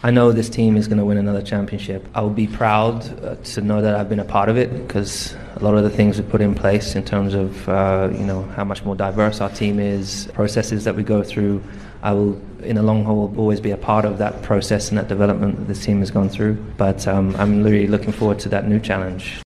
I know this team is going to win another championship. I will be proud uh, to know that I've been a part of it because a lot of the things we put in place in terms of uh, you know how much more diverse our team is, processes that we go through. I will, in the long haul, always be a part of that process and that development that this team has gone through. But um, I'm really looking forward to that new challenge.